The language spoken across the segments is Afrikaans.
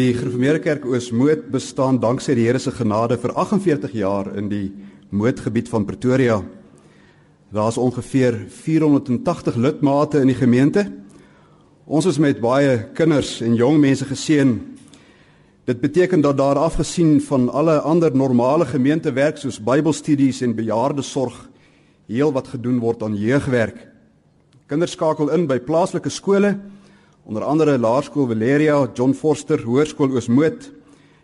Die Gereformeerde Kerk Oosmoed bestaan danksy die Here se genade vir 48 jaar in die moedgebied van Pretoria. Daar's ongeveer 480 lidmate in die gemeente. Ons is met baie kinders en jong mense geseën. Dit beteken dat daar afgesien van alle ander normale gemeentewerk soos Bybelstudies en bejaardesorg heel wat gedoen word aan jeugwerk. Kinders skakel in by plaaslike skole onder andere Laerskool Valeria, John Forster Hoërskool Oosmoed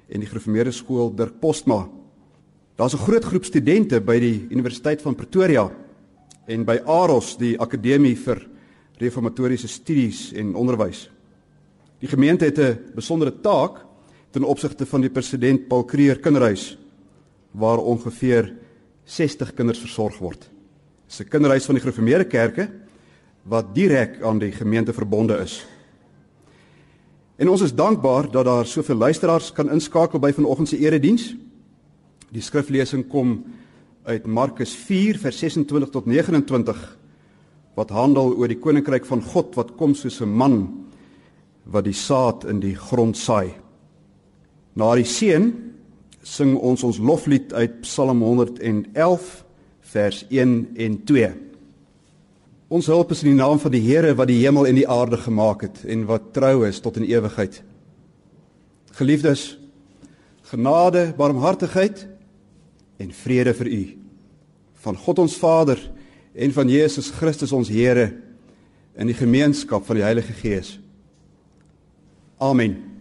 en die Gereformeerde Skool Dirk Postma. Daar's 'n groot groep studente by die Universiteit van Pretoria en by AROS, die Akademie vir Reformatoriese Studies en Onderwys. Die gemeente het 'n besondere taak ten opsigte van die president Paul Creer Kinderhuis waar ongeveer 60 kinders versorg word. Dis 'n kinderhuis van die Gereformeerde Kerke wat direk aan die gemeente verbonde is. En ons is dankbaar dat daar soveel luisteraars kan inskakel by vanoggend se erediens. Die skriflesing kom uit Markus 4 vers 26 tot 29 wat handel oor die koninkryk van God wat kom soos 'n man wat die saad in die grond saai. Na die seën sing ons ons loflied uit Psalm 111 vers 1 en 2. Ons hulp is in die naam van die Here wat die hemel en die aarde gemaak het en wat trou is tot in ewigheid. Geliefdes, genade, barmhartigheid en vrede vir u van God ons Vader en van Jesus Christus ons Here in die gemeenskap van die Heilige Gees. Amen.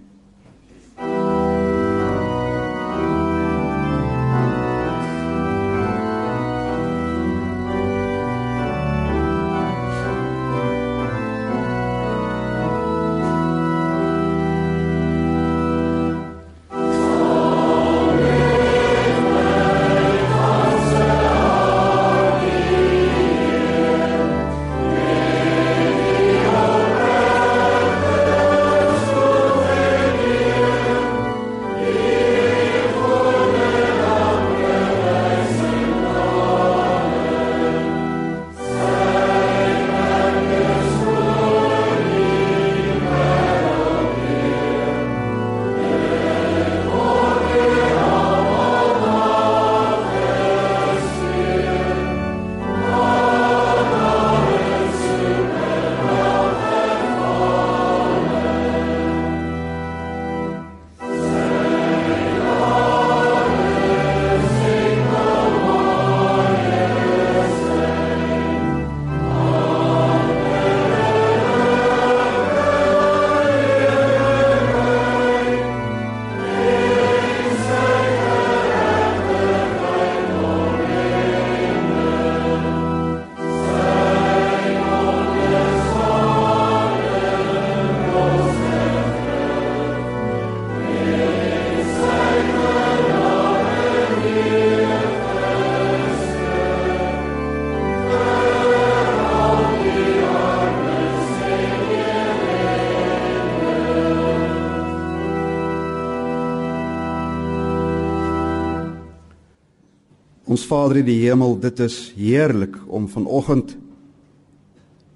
Vader in die hemel, dit is heerlik om vanoggend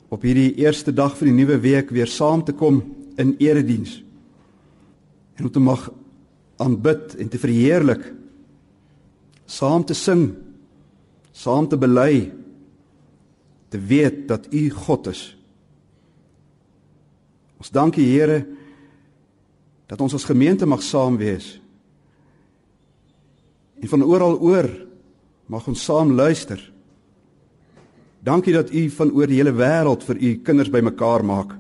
op hierdie eerste dag van die nuwe week weer saam te kom in erediens. En om te mag aanbid en te verheerlik, saam te sing, saam te bely, te weet dat U God is. Ons dank U Here dat ons as gemeente mag saam wees. En van oral oor Mag ons saam luister. Dankie dat u van oor die hele wêreld vir u kinders bymekaar maak.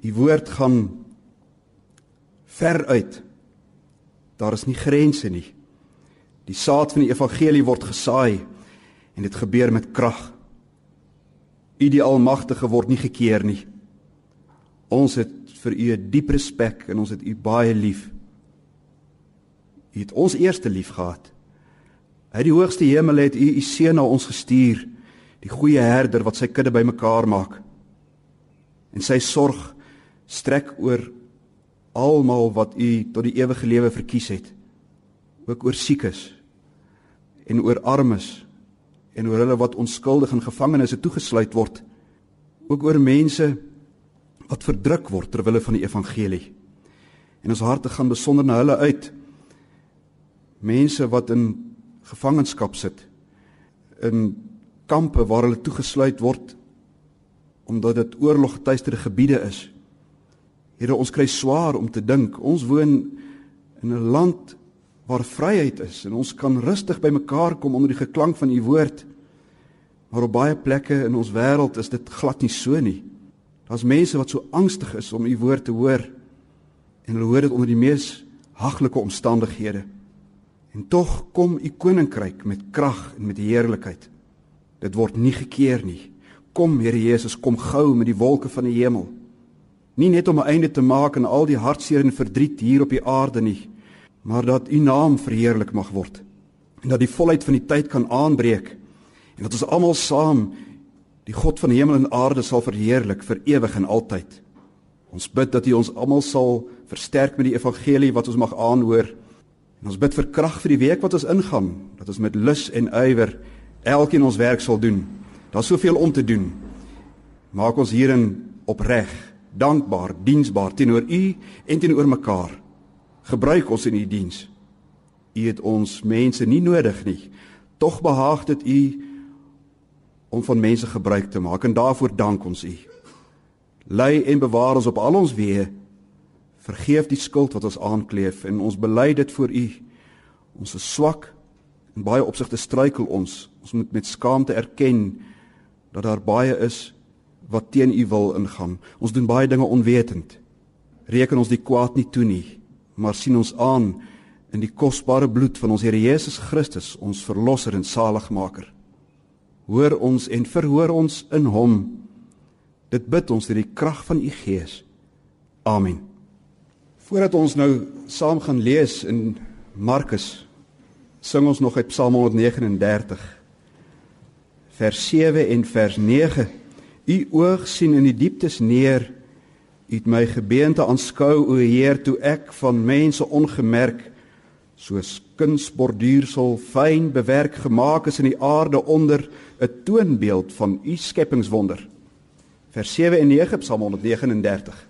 U woord gaan ver uit. Daar is nie grense nie. Die saad van die evangelie word gesaai en dit gebeur met krag. U die almagtige word nie gekeer nie. Ons het vir u 'n diep respek en ons het u baie lief. U het ons eerste lief gehad. Uit die hoogste hemel het U U seun na ons gestuur, die goeie herder wat sy kudde bymekaar maak. En sy sorg strek oor almal wat U tot die ewige lewe verkies het. Ook oor siekes en oor armes en oor hulle wat onskuldig in gevangenisse toegesluit word. Ook oor mense wat verdruk word ter wille van die evangelie. En ons harte gaan besonder na hulle uit. Mense wat in gevangenskap sit in kampe waar hulle toegesluit word omdat dit oorlogtuistere gebiede is. Here, ons kry swaar om te dink. Ons woon in 'n land waar vryheid is en ons kan rustig by mekaar kom onder die geklank van u woord. Maar op baie plekke in ons wêreld is dit glad nie so nie. Daar's mense wat so angstig is om u woord te hoor en hulle hoor dit onder die mees haglike omstandighede. En tog kom u koninkryk met krag en met heerlikheid. Dit word nie gekeer nie. Kom Here Jesus, kom gou met die wolke van die hemel. Nie net om 'n einde te maak aan al die hartseer en verdriet hier op die aarde nie, maar dat u naam verheerlik mag word en dat die volheid van die tyd kan aanbreek en dat ons almal saam die God van hemel en aarde sal verheerlik vir ewig en altyd. Ons bid dat U ons almal sal versterk met die evangelie wat ons mag aanhoor. En ons bid vir krag vir die week wat ons ingaan, dat ons met lus en ywer elkeen ons werk sal doen. Daar's soveel om te doen. Maak ons hierin opreg, dankbaar, diensbaar teenoor U en teenoor mekaar. Gebruik ons in U die diens. U het ons mense nie nodig nie. Tog behaag dit U om van mense gebruik te maak en daarvoor dank ons U. Lei en bewaar ons op al ons weë. Vergeef die skuld wat ons aankleef en ons bely dit voor U. Ons is swak en baie opsigte struikel ons. Ons moet met skaamte erken dat daar baie is wat teen U wil ingaan. Ons doen baie dinge onwetend. Reken ons die kwaad nie toe nie, maar sien ons aan in die kosbare bloed van ons Here Jesus Christus, ons verlosser en saligmaker. Hoor ons en verhoor ons in Hom. Dit bid ons deur die krag van U Gees. Amen. Voordat ons nou saam gaan lees in Markus, sing ons nog uit Psalm 139 vers 7 en vers 9. U oog sien in die dieptes neer. U het my gebeente aanskou o Heer toe ek van mense ongemerk soos kunsborduursel fyn bewerk gemaak is in die aarde onder 'n toonbeeld van u skepingswonder. Vers 7 en 9 Psalm 139.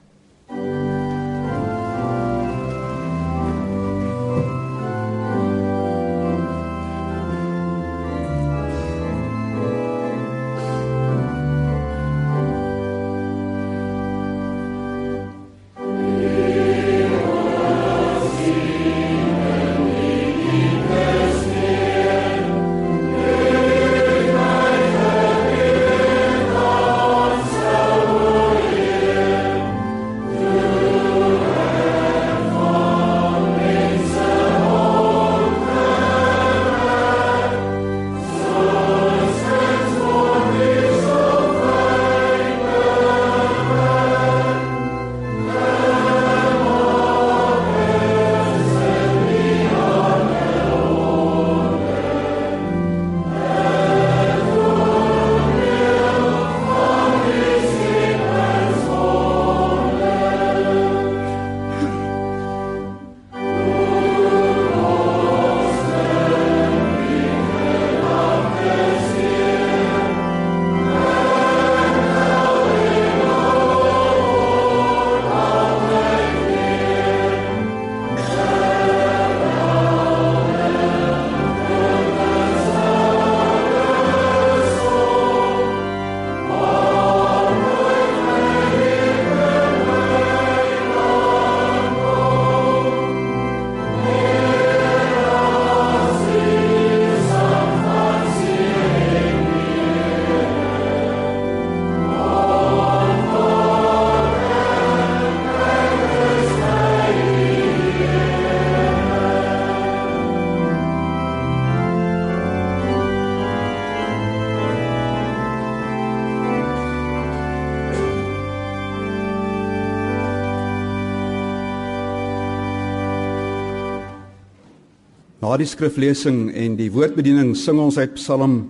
Die skriflesing en die woordbediening sing ons uit Psalm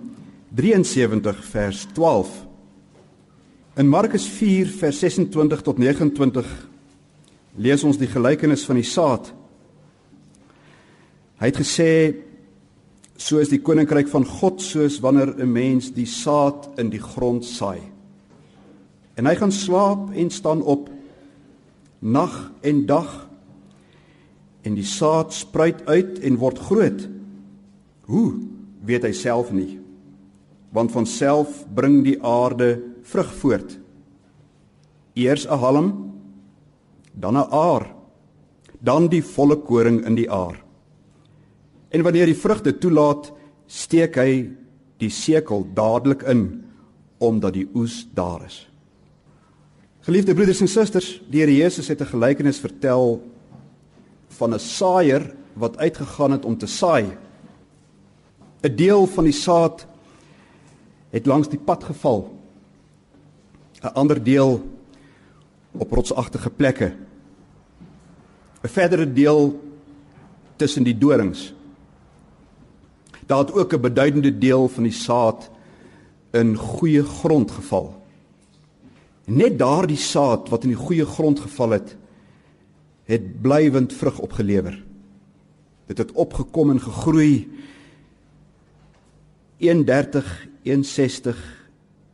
73 vers 12. In Markus 4 vers 26 tot 29 lees ons die gelykenis van die saad. Hy het gesê so is die koninkryk van God soos wanneer 'n mens die saad in die grond saai. En hy gaan slaap en staan op nag en dag en die saad spruit uit en word groot. Hoe weet hy self nie? Want van self bring die aarde vrug voort. Eers 'n halm, dan 'n aar, dan die volle koring in die aar. En wanneer die vrugte toelaat, steek hy die sekel dadelik in omdat die oes daar is. Geliefde broeders en susters, die Here Jesus het 'n gelykenis vertel van 'n saaier wat uitgegaan het om te saai. 'n Deel van die saad het langs die pad geval. 'n Ander deel op rotsagtige plekke. 'n Verdere deel tussen die dorings. Daar het ook 'n beduidende deel van die saad in goeie grond geval. Net daardie saad wat in die goeie grond geval het, het blywend vrug opgelewer. Dit het opgekom en gegroei 31 61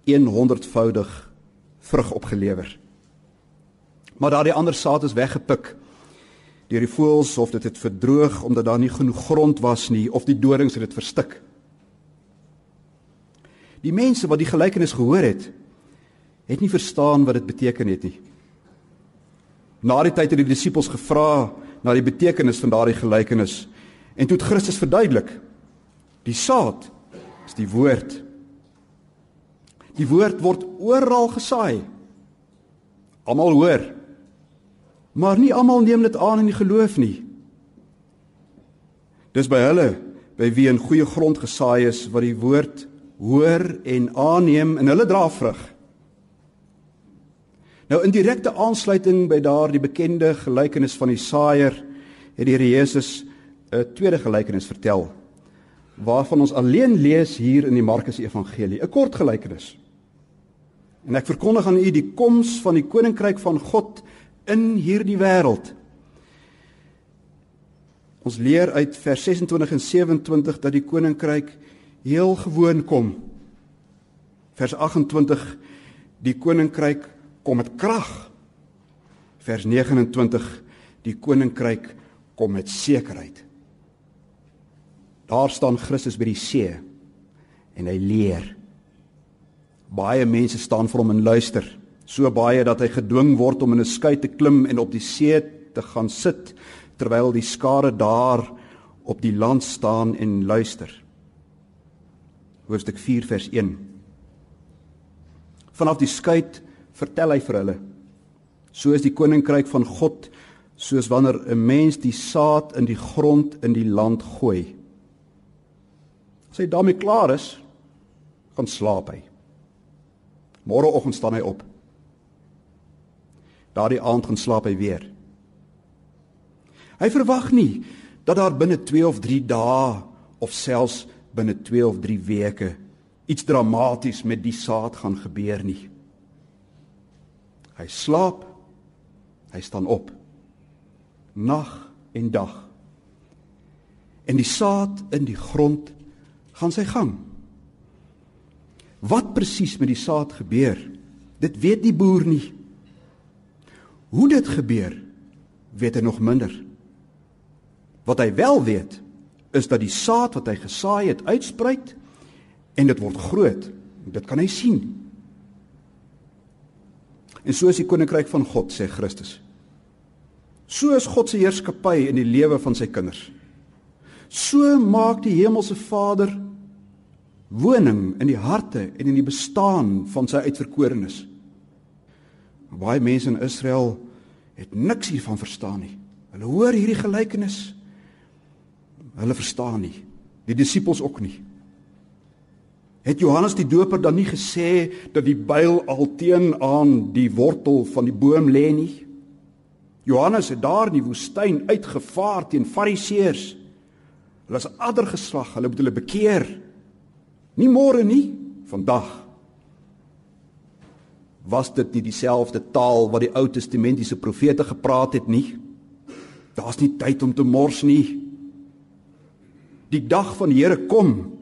100voudig vrug opgelewer. Maar daardie ander saad is weggepik deur die voëls of dit het verdroog omdat daar nie genoeg grond was nie of die dorings het dit verstik. Die mense wat die gelykenis gehoor het, het nie verstaan wat dit beteken het nie. Na die tyd het die disippels gevra na die betekenis van daardie gelykenis en toe het Christus verduidelik: Die saad is die woord. Die woord word oral gesaai. Almal hoor. Maar nie almal neem dit aan in die geloof nie. Dis by hulle by wie in goeie grond gesaai is wat die woord hoor en aanneem en hulle dra vrug. Nou in direkte aansluiting by daardie bekende gelykenis van die saaier het die Here Jesus 'n tweede gelykenis vertel waarvan ons alleen lees hier in die Markus Evangelie, 'n kort gelykenis. En ek verkondig aan u die koms van die koninkryk van God in hierdie wêreld. Ons leer uit vers 26 en 27 dat die koninkryk heel gewoon kom. Vers 28 die koninkryk kom met krag. Vers 29 die koninkryk kom met sekerheid. Daar staan Christus by die see en hy leer. Baie mense staan vir hom en luister, so baie dat hy gedwing word om in 'n skei te klim en op die see te gaan sit terwyl die skare daar op die land staan en luister. Hoofstuk 4 vers 1. Vanaf die skei vertel hy vir hulle. So is die koninkryk van God soos wanneer 'n mens die saad in die grond in die land gooi. As hy daarmee klaar is, gaan slaap hy. Môreoggend staan hy op. Daardie aand gaan slaap hy weer. Hy verwag nie dat daar binne 2 of 3 dae of selfs binne 2 of 3 weke iets dramaties met die saad gaan gebeur nie. Hy slaap. Hy staan op. Nag en dag. En die saad in die grond gaan sy gang. Wat presies met die saad gebeur, dit weet die boer nie. Hoe dit gebeur, weet hy nog minder. Wat hy wel weet, is dat die saad wat hy gesaai het, uitspruit en dit word groot. Dit kan hy sien. En so is die koninkryk van God, sê Christus. So is God se heerskappy in die lewe van sy kinders. So maak die hemelse Vader woning in die harte en in die bestaan van sy uitverkorenes. Baie mense in Israel het niks hiervan verstaan nie. Hulle hoor hierdie gelykenis. Hulle verstaan nie. Die disippels ook nie. Het Johannes die Doper dan nie gesê dat die byl al teenoor die wortel van die boom lê nie? Johannes het daar in die woestyn uitgevaar teen Fariseërs. Hulle is addergeslag, hulle moet hulle bekeer. Nie môre nie, vandag. Was dit nie dieselfde taal wat die Ou Testamentiese profete gepraat het nie? Daar's nie tyd om te mors nie. Die dag van die Here kom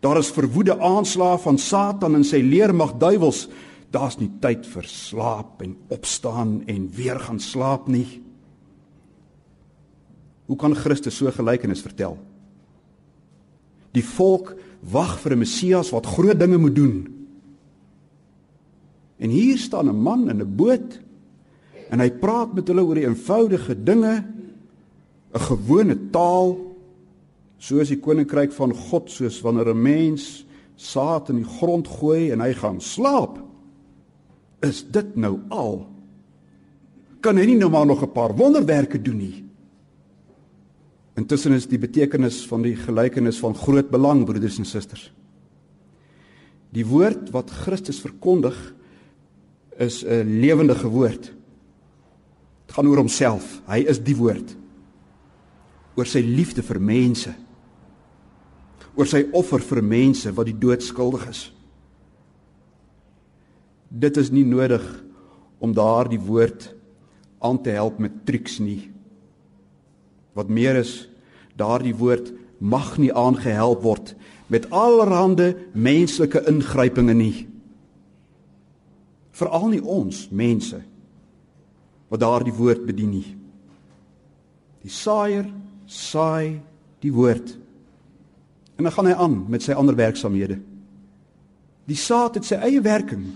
Daar is verwoede aanslae van Satan en sy leermag duiwels. Daar's nie tyd vir slaap en opstaan en weer gaan slaap nie. Hoe kan Christus so gelykenis vertel? Die volk wag vir 'n Messias wat groot dinge moet doen. En hier staan 'n man in 'n boot en hy praat met hulle oor die eenvoudige dinge, 'n gewone taal, soos die koninkryk van God, soos wanneer 'n mens saad in die grond gooi en hy gaan slaap. Is dit nou al? Kan hy nie nou maar nog 'n paar wonderwerke doen nie? Intussen is die betekenis van die gelykenis van groot belang, broeders en susters. Die woord wat Christus verkondig is 'n lewendige woord. Dit gaan oor homself. Hy is die woord. Oor sy liefde vir mense. Oor sy offer vir mense wat die dood skuldig is. Dit is nie nodig om daardie woord aan te help met triks nie. Wat meer is, daardie woord mag nie aangehelp word met allerlei menslike ingrypinge nie. Veral nie ons mense wat daardie woord bedien nie. Die saaier saai die woord. En dan gaan hy aan met sy ander werksamehede. Die saad het sy eie werking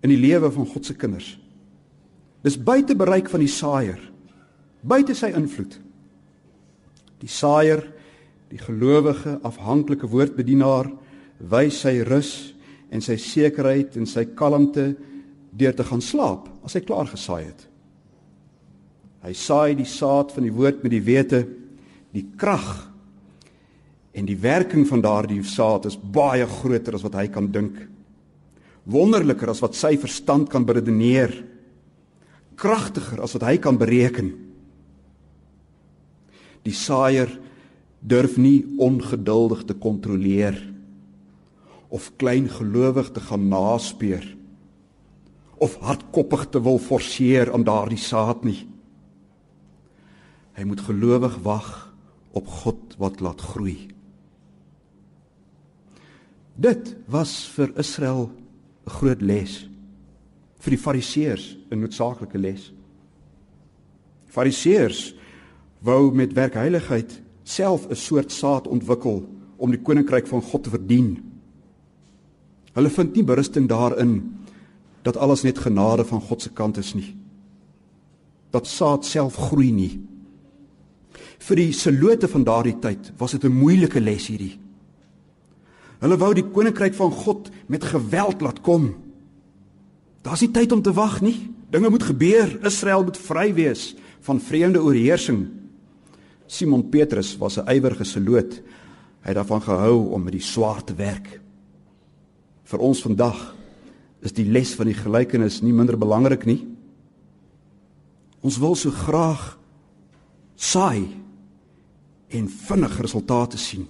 in die lewe van God se kinders. Dis buite bereik van die saaier. Buite sy invloed. Die saaier, die gelowige, afhanklike woordbedienaar, wys sy rus en sy sekerheid en sy kalmte deur te gaan slaap as hy klaar gesaai het. Hy saai die saad van die woord met die wete die krag en die werking van daardie saad is baie groter as wat hy kan dink. Wonderliker as wat sy verstand kan beredeneer. Kragtiger as wat hy kan bereken. Die saaier durf nie ongeduldig te kontroleer of klein gelowig te gaan naspeur of hardkoppig te wil forceer aan daardie saad nie. Hy moet gelowig wag op God wat laat groei. Dit was vir Israel 'n groot les. Vir die Fariseërs 'n noodsaaklike les. Fariseërs wou met werkheiligheid self 'n soort saad ontwikkel om die koninkryk van God te verdien. Hulle vind nie berusting daarin dat alles net genade van God se kant is nie. Dat saad self groei nie. Vir die selote van daardie tyd was dit 'n moeilike les hierdie. Hulle wou die koninkryk van God met geweld laat kom. Daar's nie tyd om te wag nie. Dinge moet gebeur. Israel moet vry wees van vreemde oorheersing. Simon Petrus was 'n ywerige seloot. Hy het daarvan gehou om met die swaard te werk. Vir ons vandag is die les van die gelykenis nie minder belangrik nie. Ons wil so graag saai en vinnig resultate sien.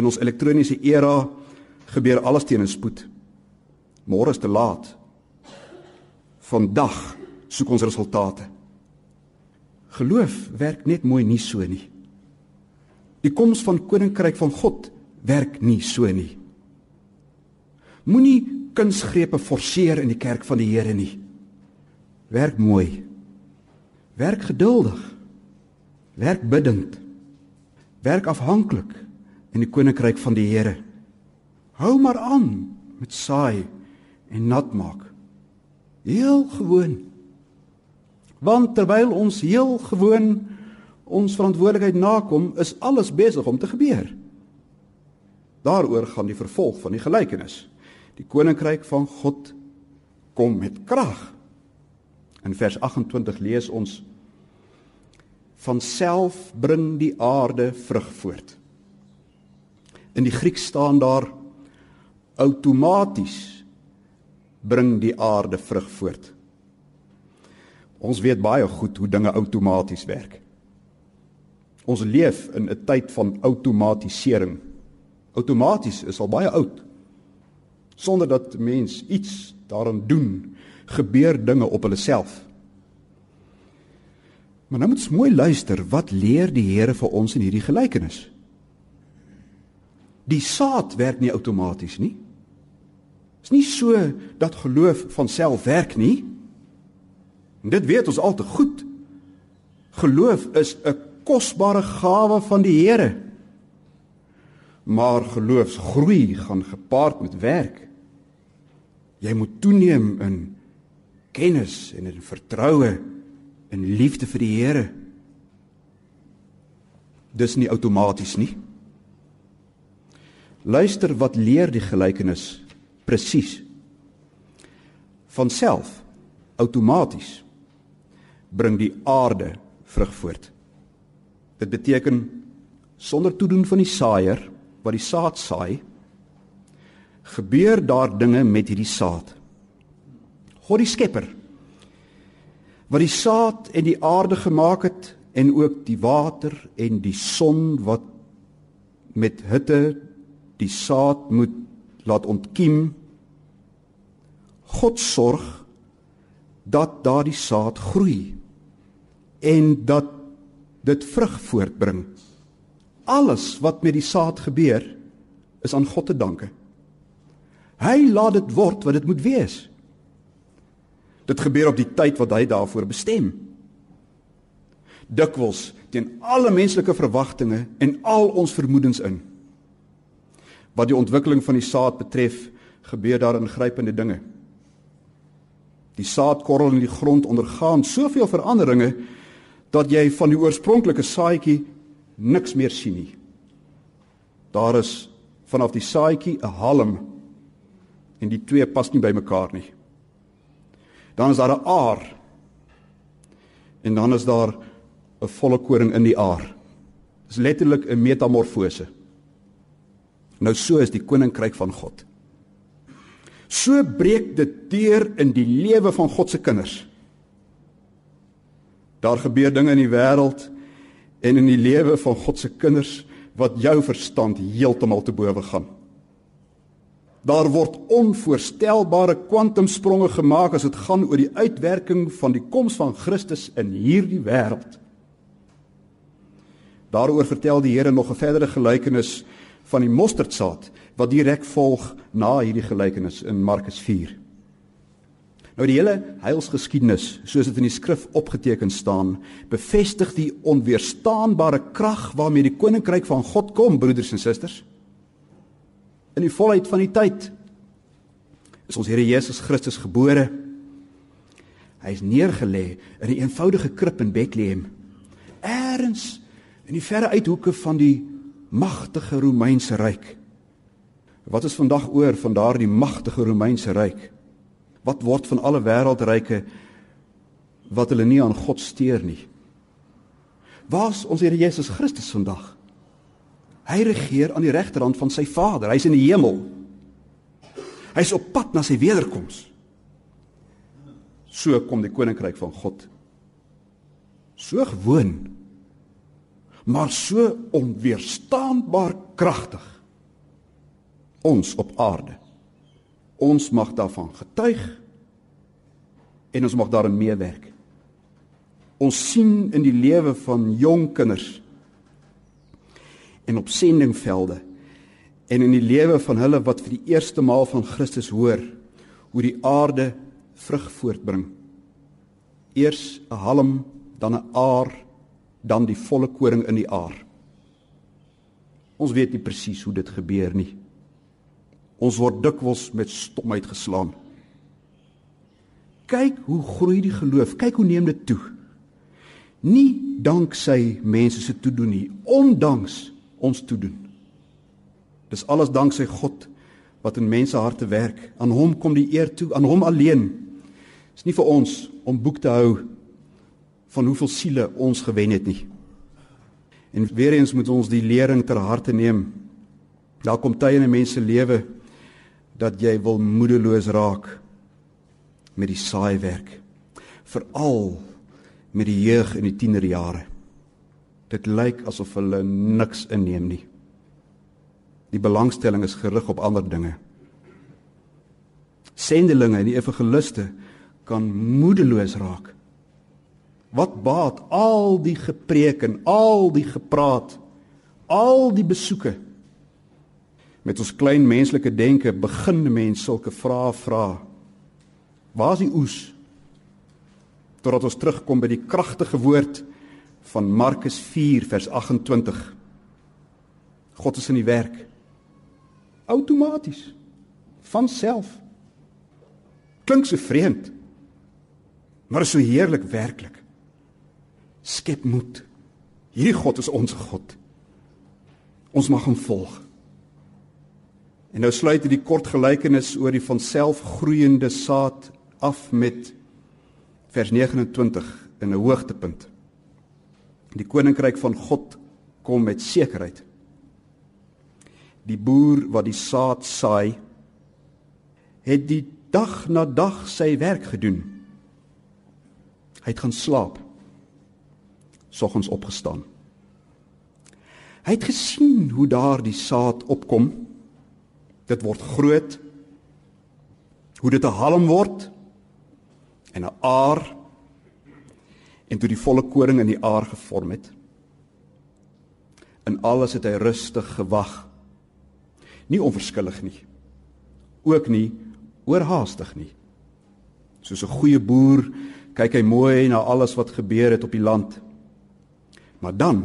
In ons elektroniese era gebeur alles teen 'n spoed. Môre is te laat. Vandag soek ons resultate. Geloof werk net mooi nie so nie. Die koms van koninkryk van God werk nie so nie. Moenie kunsgrepe forceer in die kerk van die Here nie. Werk mooi. Werk geduldig. Werk bidtend. Werk afhanklik in die koninkryk van die Here. Hou maar aan met saai en nat maak. Heel gewoon. Want terwyl ons heel gewoon ons verantwoordelikheid nakom, is alles besig om te gebeur. Daaroor gaan die vervolg van die gelykenis. Die koninkryk van God kom met krag. In vers 28 lees ons van self bring die aarde vrug voort. In die Grieks staan daar outomaties bring die aarde vrug voort. Ons weet baie goed hoe dinge outomaties werk. Ons leef in 'n tyd van outomatisering. Outomaties is al baie oud. Sonder dat mens iets daaraan doen, gebeur dinge op hulle self. Maar nou moet ons mooi luister, wat leer die Here vir ons in hierdie gelykenis? Die saad werk nie outomaties nie. Dit is nie so dat geloof van self werk nie. En dit weet ons al te goed. Geloof is 'n kosbare gawe van die Here. Maar geloofsgroei gaan gepaard met werk. Jy moet toeneem in kennis en in vertroue en liefde vir die Here. Dis nie outomaties nie. Luister wat leer die gelykenis presies. Van self outomaties bring die aarde vrug voort. Dit beteken sonder toedoen van die saaier wat die saad saai, gebeur daar dinge met hierdie saad. God die Skepper wat die saad en die aarde gemaak het en ook die water en die son wat met hitte die saad moet laat ontkiem. God sorg dat daardie saad groei en dat dit vrug voortbring. Alles wat met die saad gebeur is aan God te danke. Hy laat dit word wat dit moet wees. Dit gebeur op die tyd wat hy daarvoor bestem. Dikwels teen alle menslike verwagtinge en al ons vermoedens in. Wat die ontwikkeling van die saad betref, gebeur daar ingrypende dinge. Die saadkorrel in die grond ondergaan soveel veranderinge dat jy van die oorspronklike saadjie niks meer sien nie. Daar is vanaf die saadjie 'n halm en die twee pas nie by mekaar nie. Dan is daar 'n aar. En dan is daar 'n volle koring in die aar. Dis letterlik 'n metamorfose. Nou so is die koninkryk van God. So breek dit deur in die lewe van God se kinders. Daar gebeur dinge in die wêreld en in die lewe van God se kinders wat jou verstand heeltemal te bowe gaan. Daar word onvoorstelbare kwantumspronge gemaak as dit gaan oor die uitwerking van die koms van Christus in hierdie wêreld. Daaroor vertel die Here nog 'n verdere gelykenis van die mosterdsaad wat direk volg na hierdie gelykenis in Markus 4. Nou die hele heilsgeskiedenis, soos dit in die skrif opgeteken staan, bevestig die onweerstaanbare krag waarmee die koninkryk van God kom, broeders en susters. In die volheid van die tyd is ons Here Jesus Christus gebore. Hy is neergelê in 'n eenvoudige krib in Bethlehem. Eers in die verre uithoeke van die magtige Romeinse ryk. Wat is vandag oor van daardie magtige Romeinse ryk? Wat word van alle wêreldryke wat hulle nie aan God steur nie? Waar's ons Here Jesus Christus vandag? Hy regeer aan die regterhand van sy Vader. Hy's in die hemel. Hy's op pad na sy wederkoms. So kom die koninkryk van God. So gewoon. Maar so onweerstaanbaar kragtig. Ons op aarde. Ons mag daarvan getuig en ons mag daarin meewerk. Ons sien in die lewe van jong kinders en op sendingvelde en in die lewe van hulle wat vir die eerste maal van Christus hoor hoe die aarde vrug voortbring. Eers 'n halm, dan 'n aar, dan die volle koring in die aar. Ons weet nie presies hoe dit gebeur nie. Ons word dikwels met stomheid geslaan. Kyk hoe groei die geloof. Kyk hoe neem dit toe. Nie danksy mense se toedoen nie, ondanks ons toedoen. Dis alles danksy God wat in mense harte werk. Aan hom kom die eer toe, aan hom alleen. Dis nie vir ons om boek te hou van hoeveel siele ons gewen het nie. En weer eens moet ons die lering ter harte neem. Daar kom tye in 'n mens se lewe dat jy wil moedeloos raak met die saai werk veral met die jeug in die tienerjare dit lyk asof hulle niks inneem nie die belangstelling is gerig op ander dinge sendelinge en die evangeliste kan moedeloos raak wat baat al die gepreek en al die gepraat al die besoeke met ons klein menslike denke begin mense sulke vrae vra. Waar is die oes? Totdat ons terugkom by die kragtige woord van Markus 4 vers 28. God is in die werk. Outomaties. Van self. Klink so vreemd. Maar is so heerlik werklik. Skep moed. Hierdie God is ons God. Ons mag hom volg. En nou sluit hy die kort gelykenis oor die van self groeiende saad af met vers 29 in 'n hoogtepunt. Die koninkryk van God kom met sekerheid. Die boer wat die saad saai, het die dag na dag sy werk gedoen. Hy het gaan slaap. Soggens opgestaan. Hy het gesien hoe daar die saad opkom. Dit word groot. Hoe dit 'n halm word en 'n aar en toe die volle koring in die aar gevorm het. In alles het hy rustig gewag. Nie onverskillig nie. Ook nie oorhaastig nie. Soos 'n goeie boer kyk hy mooi na alles wat gebeur het op die land. Maar dan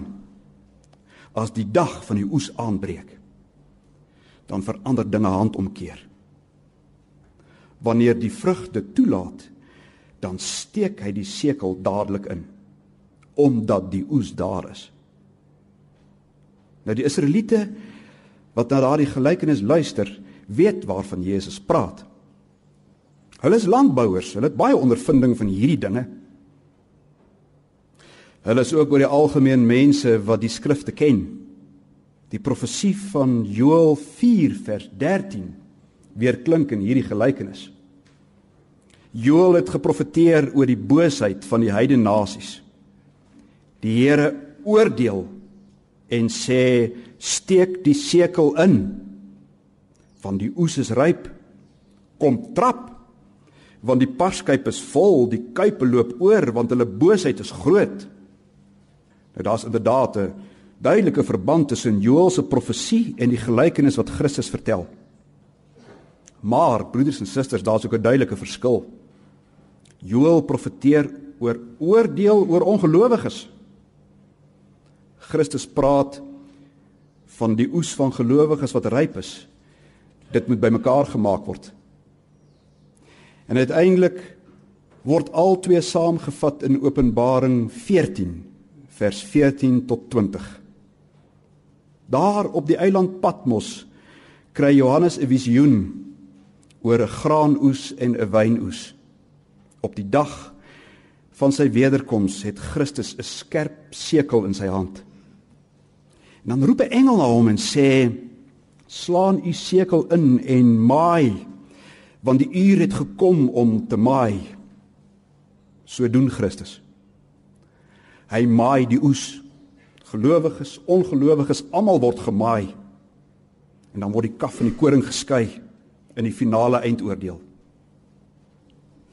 as die dag van die oes aanbreek, dan verander dinge handomkeer. Wanneer die vrugte toelaat, dan steek hy die sekel dadelik in omdat die oes daar is. Nou die Israeliete wat na daardie gelykenis luister, weet waarvan Jesus praat. Hulle is landbouers, hulle het baie ondervinding van hierdie dinge. Hulle is ook oor die algemeen mense wat die skrifte ken. Die profesie van Joël 4 vers 13 weer klink in hierdie gelykenis. Joël het geprofeteer oor die boosheid van die heidene nasies. Die Here oordeel en sê steek die sekel in van die oes is ryp kom trap want die parskyp is vol die kuipe loop oor want hulle boosheid is groot nou daar's inderdaad 'n duidelike verband tussen Joël se profesie en die gelykenis wat Christus vertel maar broeders en susters daar's ook 'n duidelike verskil Joël profeteer oor oordeel oor ongelowiges. Christus praat van die oes van gelowiges wat ryp is. Dit moet bymekaar gemaak word. En uiteindelik word al twee saamgevat in Openbaring 14 vers 14 tot 20. Daar op die eiland Patmos kry Johannes 'n visioen oor 'n graanoes en 'n wynoes. Op die dag van sy wederkoms het Christus 'n skerp sekel in sy hand. En dan roep 'n engel na hom en sê: "Slaan u sekel in en maai, want die uur het gekom om te maai." So doen Christus. Hy maai die oes. Gelowiges, ongelowiges, almal word gemaai. En dan word die kaf van die koring geskei in die finale eindoordeel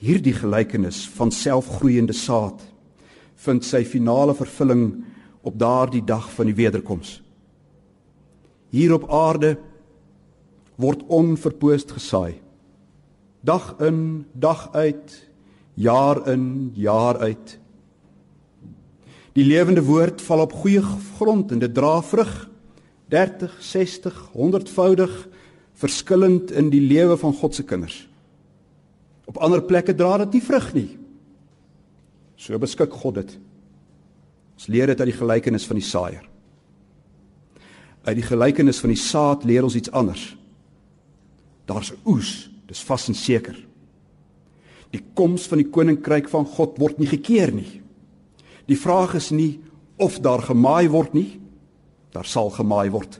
hierdie gelykenis van selfgroeiende saad vind sy finale vervulling op daardie dag van die wederkoms. Hier op aarde word onverpoost gesaai. Dag in, dag uit, jaar in, jaar uit. Die lewende woord val op goeie grond en dit dra vrug 30, 60, 100voudig verskillend in die lewe van God se kinders. Op ander plekke dra dit nie vrug nie. So beskik God dit. Ons leer dit uit die gelykenis van die saaier. Uit die gelykenis van die saad leer ons iets anders. Daar's 'n oes, dis vas en seker. Die koms van die koninkryk van God word nie gekeer nie. Die vraag is nie of daar gemaai word nie, daar sal gemaai word.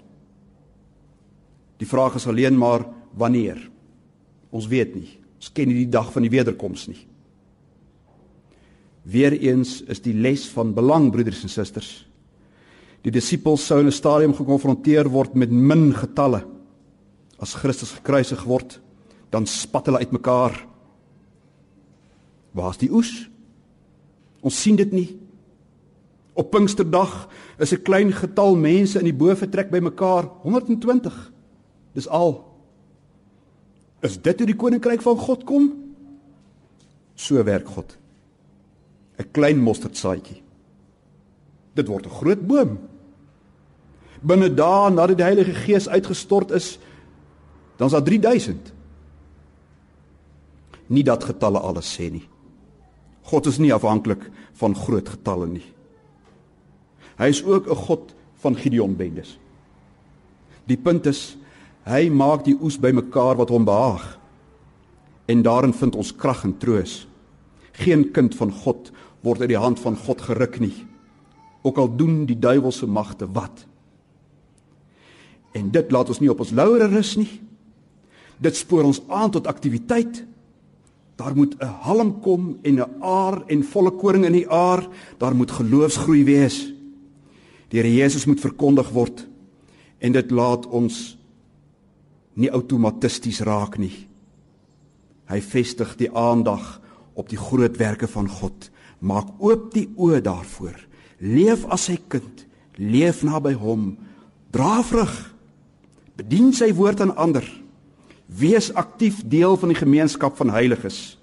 Die vraag is alleen maar wanneer. Ons weet nie. Ons ken nie die dag van die wederkoms nie. Weereens is die les van belang broeders en susters. Die disippels sou in 'n stadium gekonfronteer word met min getalle. As Christus gekruisig word, dan spat hulle uitmekaar. Waar's die oes? Ons sien dit nie. Op Pinksterdag is 'n klein getal mense in die boefretrek bymekaar, 120. Dis al Is dit hoe die koninkryk van God kom? So werk God. 'n Klein mosterdsaadjie. Dit word 'n groot boom. Binne dae nadat die Heilige Gees uitgestort is, dan is daar 3000. Nie dat getalle alles sê nie. God is nie afhanklik van groot getalle nie. Hy is ook 'n God van Gideon bendes. Die punt is hy maak die oes bymekaar wat hom behaag. En daarin vind ons krag en troos. Geen kind van God word uit die hand van God geruk nie. Ook al doen die duiwelse magte wat. En dit laat ons nie op ons laure rus nie. Dit spoor ons aan tot aktiwiteit. Daar moet 'n halm kom en 'n aar en volle koring in die aar. Daar moet geloofsgroei wees. Die Here Jesus moet verkondig word en dit laat ons nie outomaties raak nie. Hy vestig die aandag op die groot werke van God. Maak oop die oë daarvoor. Leef as sy kind. Leef naby hom. Dra vrug. Bedien sy woord aan ander. Wees aktief deel van die gemeenskap van heiliges.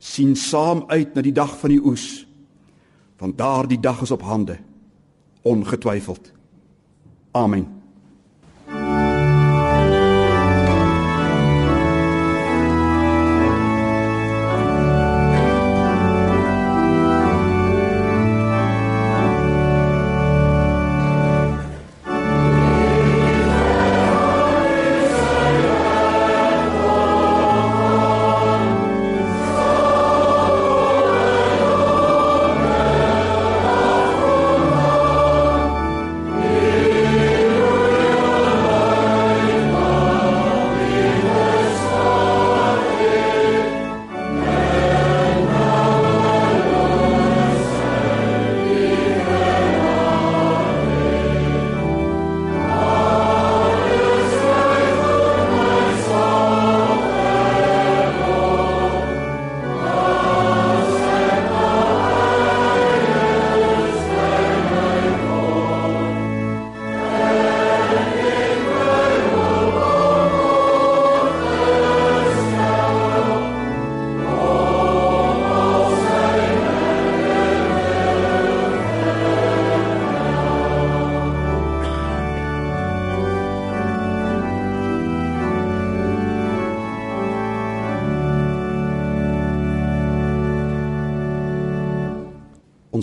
sien saam uit na die dag van die oes. Want daardie dag is op hande ongetwyfeld. Amen.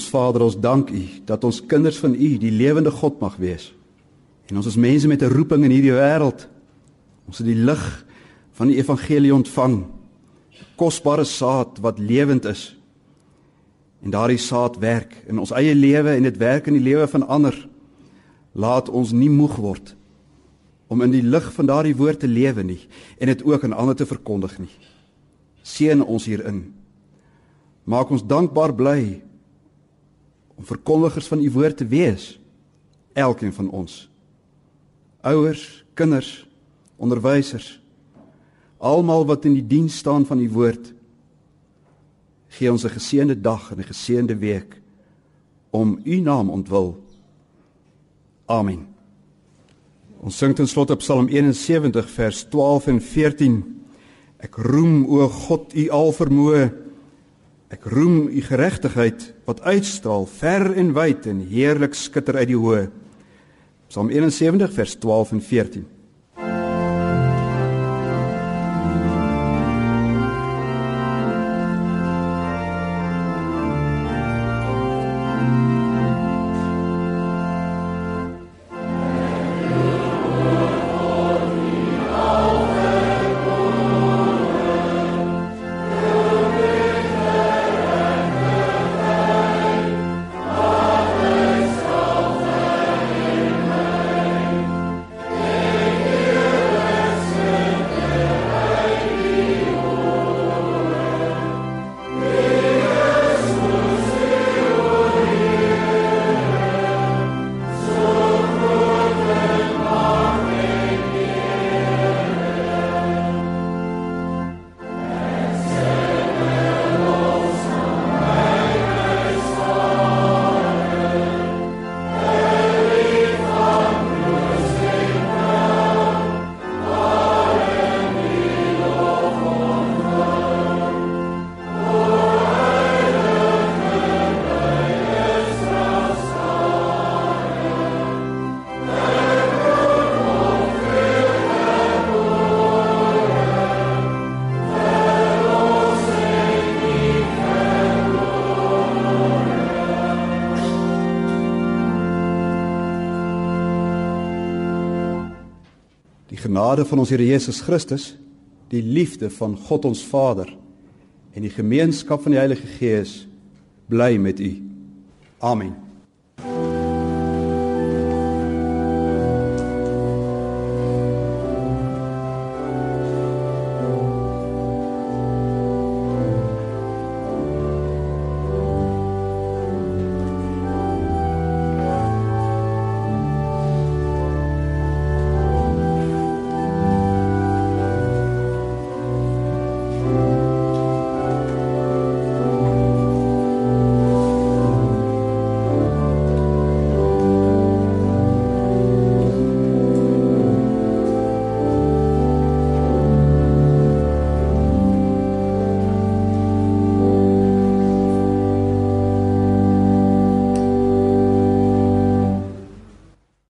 Ons Vader, ons dank U dat ons kinders van U die lewende God mag wees. En ons is mense met 'n roeping in hierdie wêreld. Ons het die lig van die evangelie ontvang. Kosbare saad wat lewend is. En daardie saad werk in ons eie lewe en dit werk in die lewe van ander. Laat ons nie moeg word om in die lig van daardie woord te lewe nie en dit ook aan ander te verkondig nie. Seën ons hierin. Maak ons dankbaar bly om verkondigers van u woord te wees. Elkeen van ons. Ouers, kinders, onderwysers, almal wat in die diens staan van u woord. Gee ons 'n geseënde dag en 'n geseënde week om u naam ontwil. Amen. Ons sing ten slotte Psalm 71 vers 12 en 14. Ek roem o God u alvermoë Ek roem u geregtigheid wat uitstraal ver en wyd en heerlik skitter uit die hoë. Psalm 71 vers 12 en 14. Genade van ons Here Jesus Christus, die liefde van God ons Vader en die gemeenskap van die Heilige Gees bly met u. Amen.